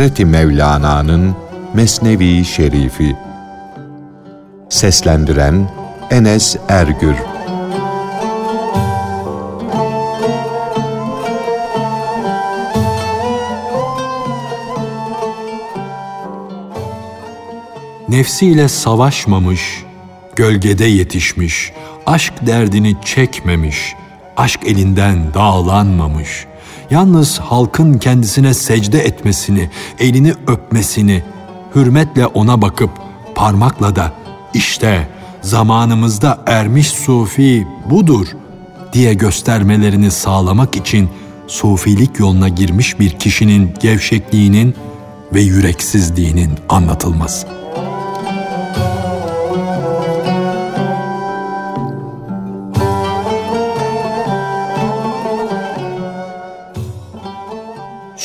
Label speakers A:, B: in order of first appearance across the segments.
A: Hazreti Mevlana'nın Mesnevi Şerifi. Seslendiren Enes Ergür.
B: Nefsiyle savaşmamış, gölgede yetişmiş, aşk derdini çekmemiş, aşk elinden dağlanmamış, yalnız halkın kendisine secde etmesini, elini öpmesini, hürmetle ona bakıp parmakla da işte zamanımızda ermiş sufi budur diye göstermelerini sağlamak için sufilik yoluna girmiş bir kişinin gevşekliğinin ve yüreksizliğinin anlatılması.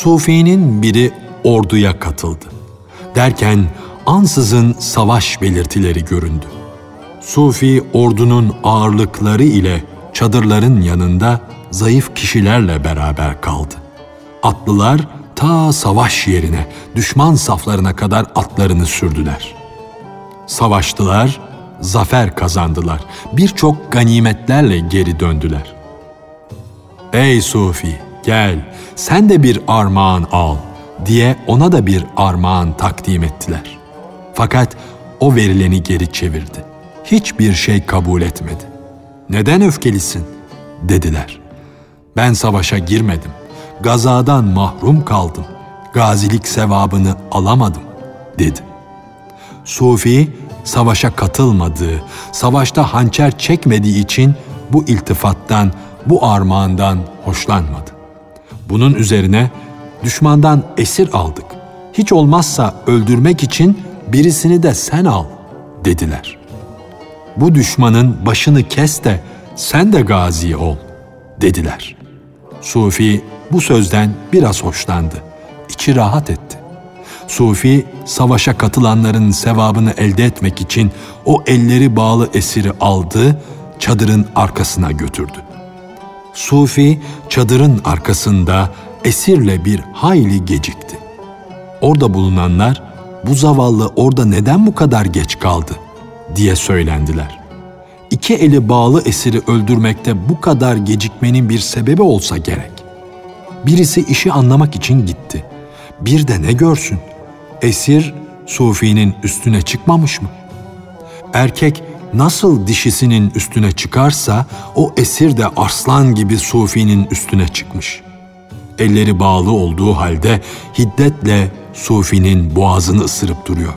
B: Sufi'nin biri orduya katıldı. Derken ansızın savaş belirtileri göründü. Sufi ordunun ağırlıkları ile çadırların yanında zayıf kişilerle beraber kaldı. Atlılar ta savaş yerine, düşman saflarına kadar atlarını sürdüler. Savaştılar, zafer kazandılar. Birçok ganimetlerle geri döndüler. Ey Sufi, gel sen de bir armağan al diye ona da bir armağan takdim ettiler. Fakat o verileni geri çevirdi. Hiçbir şey kabul etmedi. Neden öfkelisin? dediler. Ben savaşa girmedim. Gazadan mahrum kaldım. Gazilik sevabını alamadım dedi. Sufi savaşa katılmadığı, savaşta hançer çekmediği için bu iltifattan, bu armağandan hoşlanmadı. Bunun üzerine düşmandan esir aldık. Hiç olmazsa öldürmek için birisini de sen al dediler. Bu düşmanın başını kes de sen de gazi ol dediler. Sufi bu sözden biraz hoşlandı. İçi rahat etti. Sufi savaşa katılanların sevabını elde etmek için o elleri bağlı esiri aldı, çadırın arkasına götürdü. Sufi çadırın arkasında esirle bir hayli gecikti. Orada bulunanlar bu zavallı orada neden bu kadar geç kaldı diye söylendiler. İki eli bağlı esiri öldürmekte bu kadar gecikmenin bir sebebi olsa gerek. Birisi işi anlamak için gitti. Bir de ne görsün? Esir Sufi'nin üstüne çıkmamış mı? Erkek nasıl dişisinin üstüne çıkarsa o esir de arslan gibi Sufi'nin üstüne çıkmış. Elleri bağlı olduğu halde hiddetle Sufi'nin boğazını ısırıp duruyor.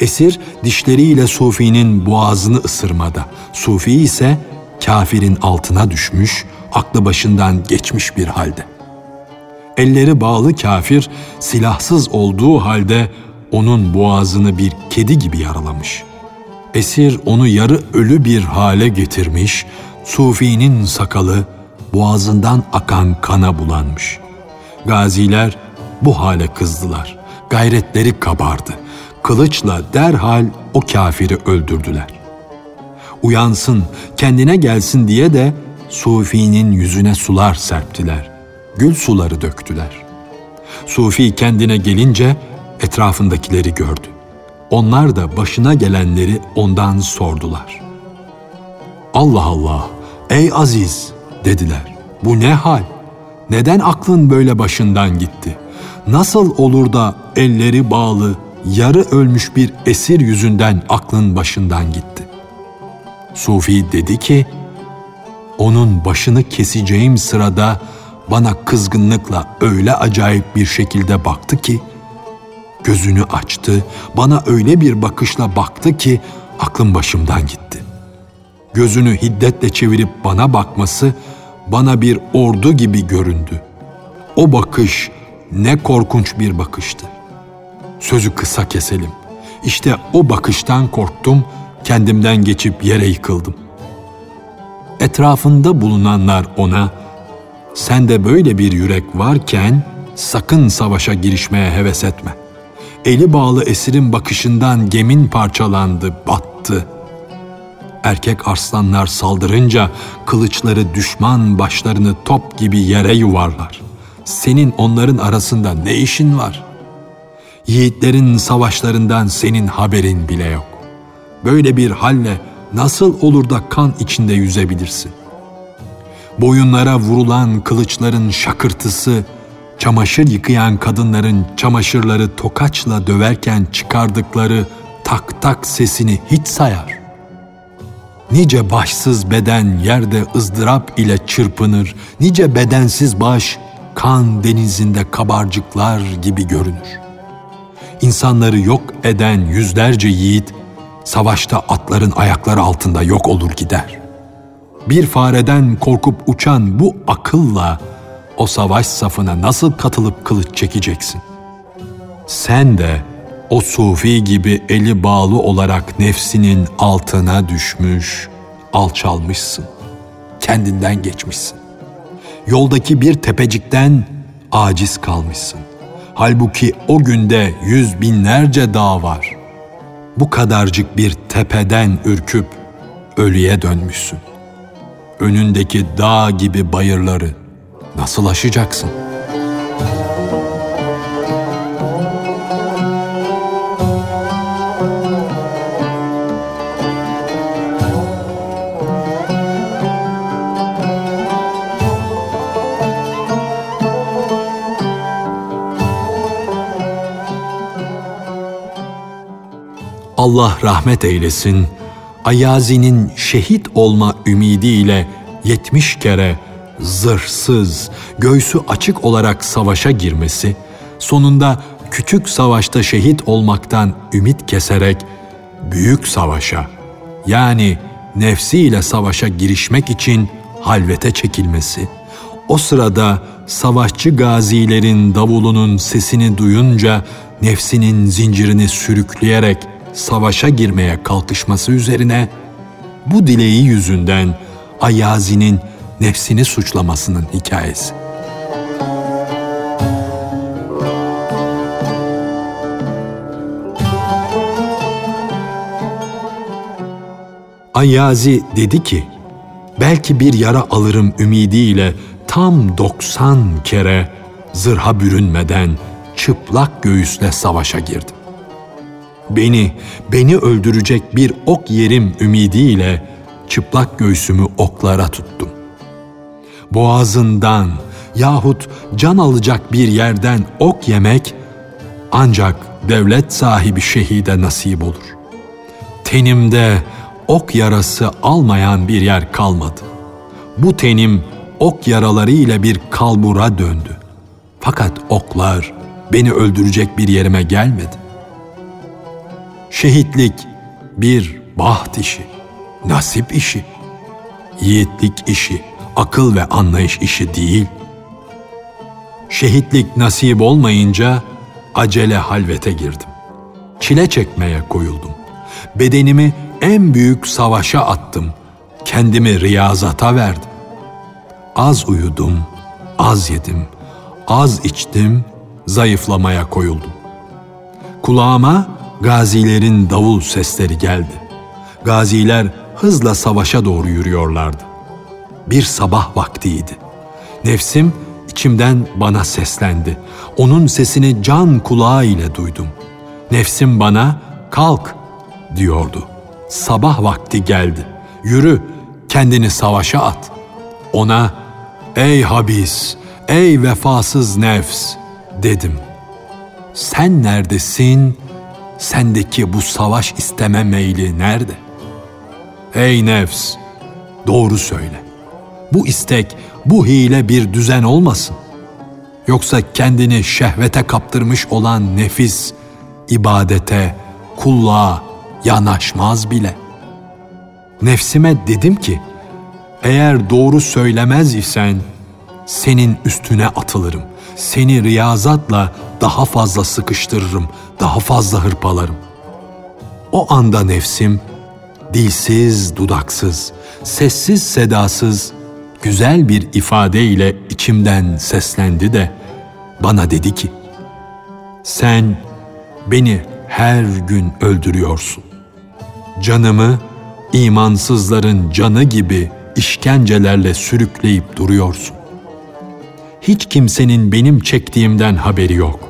B: Esir dişleriyle Sufi'nin boğazını ısırmada, Sufi ise kafirin altına düşmüş, aklı başından geçmiş bir halde. Elleri bağlı kafir silahsız olduğu halde onun boğazını bir kedi gibi yaralamış.'' Esir onu yarı ölü bir hale getirmiş, Sufi'nin sakalı boğazından akan kana bulanmış. Gaziler bu hale kızdılar. Gayretleri kabardı. Kılıçla derhal o kafiri öldürdüler. Uyansın, kendine gelsin diye de Sufi'nin yüzüne sular serptiler. Gül suları döktüler. Sufi kendine gelince etrafındakileri gördü. Onlar da başına gelenleri ondan sordular. Allah Allah, ey Aziz dediler. Bu ne hal? Neden aklın böyle başından gitti? Nasıl olur da elleri bağlı, yarı ölmüş bir esir yüzünden aklın başından gitti? Sufi dedi ki, onun başını keseceğim sırada bana kızgınlıkla öyle acayip bir şekilde baktı ki, Gözünü açtı, bana öyle bir bakışla baktı ki aklım başımdan gitti. Gözünü hiddetle çevirip bana bakması bana bir ordu gibi göründü. O bakış ne korkunç bir bakıştı. Sözü kısa keselim. İşte o bakıştan korktum, kendimden geçip yere yıkıldım. Etrafında bulunanlar ona, sende böyle bir yürek varken sakın savaşa girişmeye heves etme eli bağlı esirin bakışından gemin parçalandı, battı. Erkek arslanlar saldırınca kılıçları düşman başlarını top gibi yere yuvarlar. Senin onların arasında ne işin var Yiğitlerin savaşlarından senin haberin bile yok. Böyle bir halle nasıl olur da kan içinde yüzebilirsin? Boyunlara vurulan kılıçların şakırtısı, çamaşır yıkayan kadınların çamaşırları tokaçla döverken çıkardıkları tak tak sesini hiç sayar. Nice başsız beden yerde ızdırap ile çırpınır, nice bedensiz baş kan denizinde kabarcıklar gibi görünür. İnsanları yok eden yüzlerce yiğit, savaşta atların ayakları altında yok olur gider. Bir fareden korkup uçan bu akılla o savaş safına nasıl katılıp kılıç çekeceksin? Sen de o sufi gibi eli bağlı olarak nefsinin altına düşmüş, alçalmışsın. Kendinden geçmişsin. Yoldaki bir tepecikten aciz kalmışsın. Halbuki o günde yüz binlerce dağ var. Bu kadarcık bir tepeden ürküp ölüye dönmüşsün. Önündeki dağ gibi bayırları nasıl aşacaksın?'' Allah rahmet eylesin, Ayazi'nin şehit olma ümidiyle yetmiş kere zırhsız, göğsü açık olarak savaşa girmesi, sonunda küçük savaşta şehit olmaktan ümit keserek büyük savaşa yani nefsiyle savaşa girişmek için halvete çekilmesi, o sırada savaşçı gazilerin davulunun sesini duyunca nefsinin zincirini sürükleyerek savaşa girmeye kalkışması üzerine bu dileği yüzünden Ayazi'nin nefsini suçlamasının hikayesi. Ayazi dedi ki, belki bir yara alırım ümidiyle tam 90 kere zırha bürünmeden çıplak göğüsle savaşa girdim. Beni, beni öldürecek bir ok yerim ümidiyle çıplak göğsümü oklara tuttum. Boğazından yahut can alacak bir yerden ok yemek ancak devlet sahibi şehide nasip olur. Tenimde ok yarası almayan bir yer kalmadı. Bu tenim ok yaraları ile bir kalbura döndü. Fakat oklar beni öldürecek bir yerime gelmedi. Şehitlik bir baht işi, nasip işi, yiğitlik işi, akıl ve anlayış işi değil. Şehitlik nasip olmayınca acele halvete girdim. Çile çekmeye koyuldum. Bedenimi en büyük savaşa attım. Kendimi riyazata verdim. Az uyudum, az yedim, az içtim, zayıflamaya koyuldum. Kulağıma gazilerin davul sesleri geldi. Gaziler hızla savaşa doğru yürüyorlardı. Bir sabah vaktiydi. Nefsim içimden bana seslendi. Onun sesini can kulağı ile duydum. Nefsim bana kalk diyordu. Sabah vakti geldi. Yürü, kendini savaşa at. Ona ey habis, ey vefasız nefs dedim. Sen neredesin? Sendeki bu savaş isteme meyli nerede? Ey nefs, doğru söyle. Bu istek, bu hile bir düzen olmasın. Yoksa kendini şehvete kaptırmış olan nefis, ibadete, kulluğa yanaşmaz bile. Nefsime dedim ki, eğer doğru söylemez isen senin üstüne atılırım. Seni riyazatla daha fazla sıkıştırırım, daha fazla hırpalarım. O anda nefsim dilsiz, dudaksız, sessiz sedasız, güzel bir ifadeyle içimden seslendi de bana dedi ki, sen beni her gün öldürüyorsun. Canımı imansızların canı gibi işkencelerle sürükleyip duruyorsun. Hiç kimsenin benim çektiğimden haberi yok.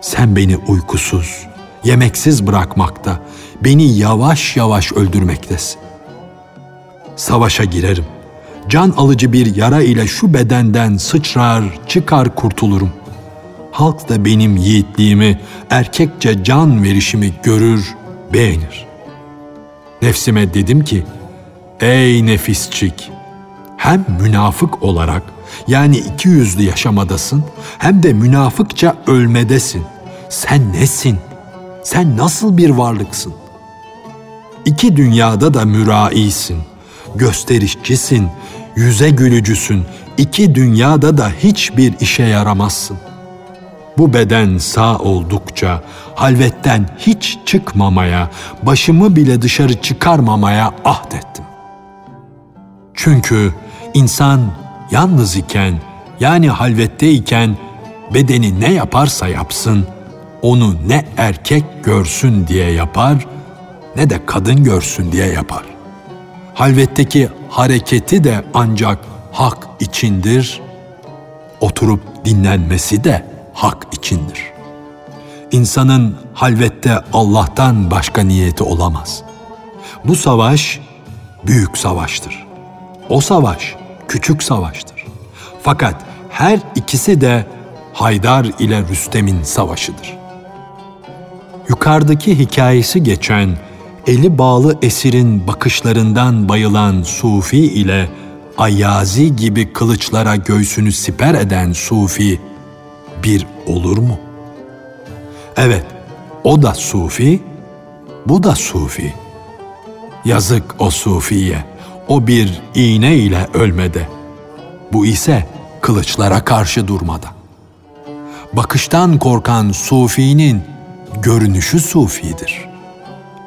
B: Sen beni uykusuz, yemeksiz bırakmakta, beni yavaş yavaş öldürmektesin. Savaşa girerim. Can alıcı bir yara ile şu bedenden sıçrar, çıkar kurtulurum. Halk da benim yiğitliğimi, erkekçe can verişimi görür, beğenir. Nefsime dedim ki, ey nefisçik, hem münafık olarak yani iki yüzlü yaşamadasın hem de münafıkça ölmedesin. Sen nesin? Sen nasıl bir varlıksın? İki dünyada da müraisin, gösterişçisin, yüze gülücüsün. İki dünyada da hiçbir işe yaramazsın. Bu beden sağ oldukça halvetten hiç çıkmamaya, başımı bile dışarı çıkarmamaya ahdettim. Çünkü insan yalnız iken yani halvetteyken bedeni ne yaparsa yapsın onu ne erkek görsün diye yapar ne de kadın görsün diye yapar. Halvetteki hareketi de ancak hak içindir, oturup dinlenmesi de hak içindir. İnsanın halvette Allah'tan başka niyeti olamaz. Bu savaş büyük savaştır. O savaş küçük savaştır. Fakat her ikisi de Haydar ile Rüstem'in savaşıdır. Yukarıdaki hikayesi geçen eli bağlı esirin bakışlarından bayılan Sufi ile Ayyazi gibi kılıçlara göğsünü siper eden Sufi bir olur mu? Evet, o da Sufi, bu da Sufi. Yazık o Sufiye, o bir iğne ile ölmede. Bu ise kılıçlara karşı durmada. Bakıştan korkan Sufi'nin görünüşü Sufi'dir.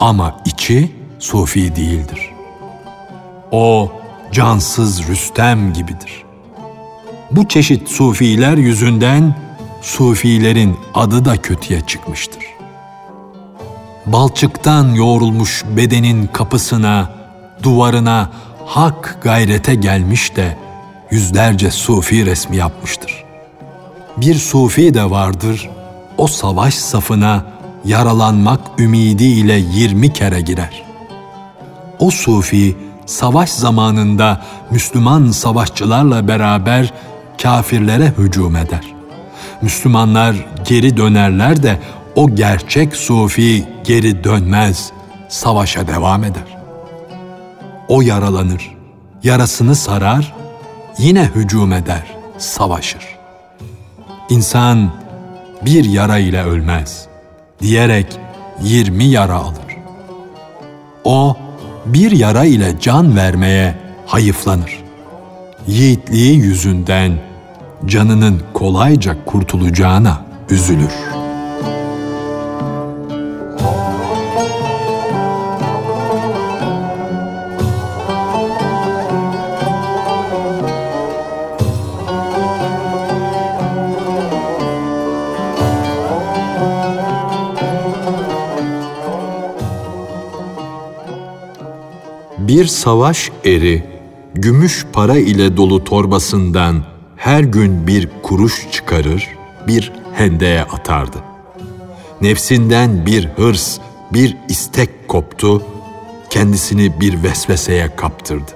B: Ama içi Sufi değildir. O cansız Rüstem gibidir. Bu çeşit Sufiler yüzünden Sufilerin adı da kötüye çıkmıştır. Balçıktan yoğrulmuş bedenin kapısına, duvarına hak gayrete gelmiş de yüzlerce sufi resmi yapmıştır. Bir sufi de vardır, o savaş safına yaralanmak ümidiyle yirmi kere girer. O sufi savaş zamanında Müslüman savaşçılarla beraber kafirlere hücum eder. Müslümanlar geri dönerler de o gerçek sufi geri dönmez, savaşa devam eder. O yaralanır, yarasını sarar, yine hücum eder, savaşır. İnsan bir yara ile ölmez diyerek yirmi yara alır. O bir yara ile can vermeye hayıflanır. Yiğitliği yüzünden canının kolayca kurtulacağına üzülür.'' Bir savaş eri gümüş para ile dolu torbasından her gün bir kuruş çıkarır, bir hendeye atardı. Nefsinden bir hırs, bir istek koptu, kendisini bir vesveseye kaptırdı.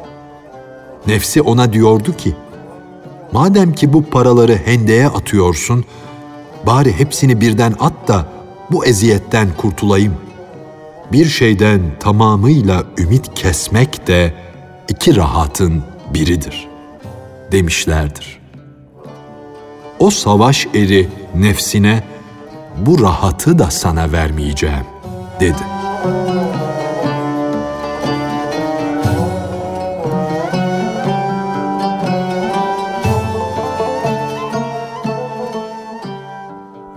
B: Nefsi ona diyordu ki, madem ki bu paraları hendeye atıyorsun, bari hepsini birden at da bu eziyetten kurtulayım.'' Bir şeyden tamamıyla ümit kesmek de iki rahatın biridir demişlerdir. O savaş eri nefsine bu rahatı da sana vermeyeceğim dedi.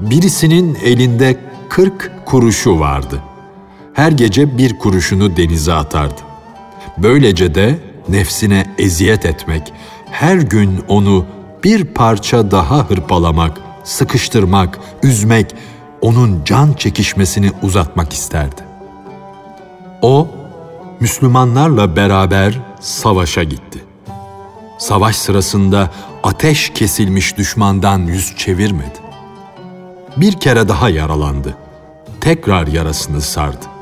B: Birisinin elinde kırk kuruşu vardı her gece bir kuruşunu denize atardı. Böylece de nefsine eziyet etmek, her gün onu bir parça daha hırpalamak, sıkıştırmak, üzmek, onun can çekişmesini uzatmak isterdi. O, Müslümanlarla beraber savaşa gitti. Savaş sırasında ateş kesilmiş düşmandan yüz çevirmedi. Bir kere daha yaralandı. Tekrar yarasını sardı.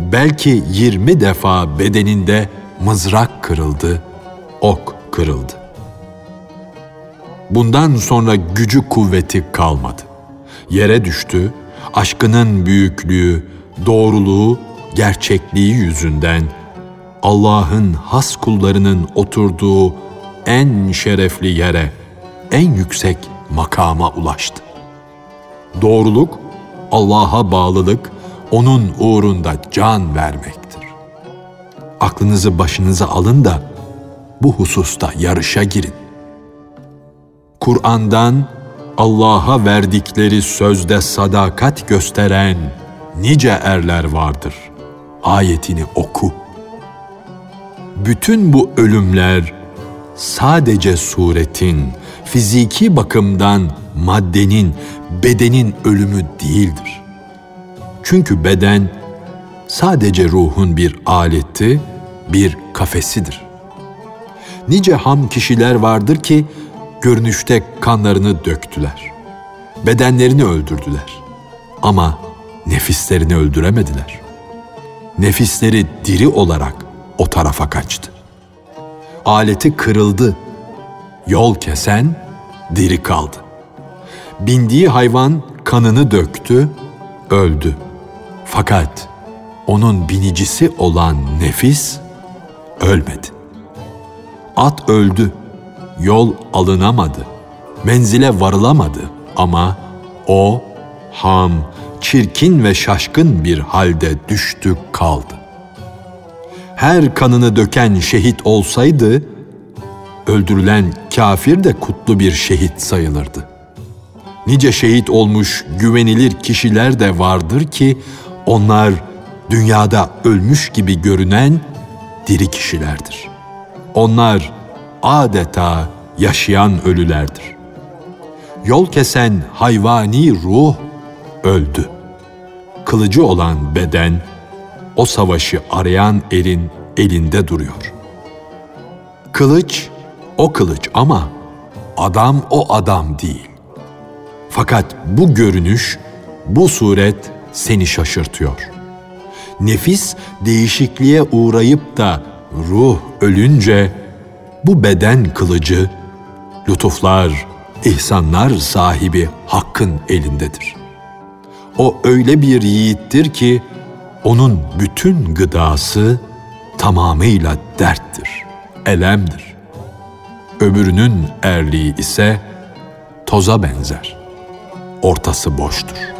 B: Belki yirmi defa bedeninde mızrak kırıldı, ok kırıldı. Bundan sonra gücü kuvveti kalmadı. Yere düştü, aşkının büyüklüğü, doğruluğu, gerçekliği yüzünden Allah'ın has kullarının oturduğu en şerefli yere, en yüksek makama ulaştı. Doğruluk, Allah'a bağlılık, onun uğrunda can vermektir. Aklınızı başınıza alın da bu hususta yarışa girin. Kur'an'dan Allah'a verdikleri sözde sadakat gösteren nice erler vardır. Ayetini oku. Bütün bu ölümler sadece suretin, fiziki bakımdan maddenin, bedenin ölümü değildir. Çünkü beden sadece ruhun bir aleti, bir kafesidir. Nice ham kişiler vardır ki görünüşte kanlarını döktüler. Bedenlerini öldürdüler. Ama nefislerini öldüremediler. Nefisleri diri olarak o tarafa kaçtı. Aleti kırıldı. Yol kesen diri kaldı. Bindiği hayvan kanını döktü, öldü. Fakat onun binicisi olan nefis ölmedi. At öldü, yol alınamadı, menzile varılamadı ama o ham, çirkin ve şaşkın bir halde düştü kaldı. Her kanını döken şehit olsaydı, öldürülen kafir de kutlu bir şehit sayılırdı. Nice şehit olmuş güvenilir kişiler de vardır ki onlar dünyada ölmüş gibi görünen diri kişilerdir. Onlar adeta yaşayan ölülerdir. Yol kesen hayvani ruh öldü. Kılıcı olan beden o savaşı arayan erin elinde duruyor. Kılıç o kılıç ama adam o adam değil. Fakat bu görünüş, bu suret seni şaşırtıyor. Nefis değişikliğe uğrayıp da ruh ölünce bu beden kılıcı lütuflar, ihsanlar sahibi Hakk'ın elindedir. O öyle bir yiğittir ki onun bütün gıdası tamamıyla derttir, elemdir. Öbürünün erliği ise toza benzer, ortası boştur.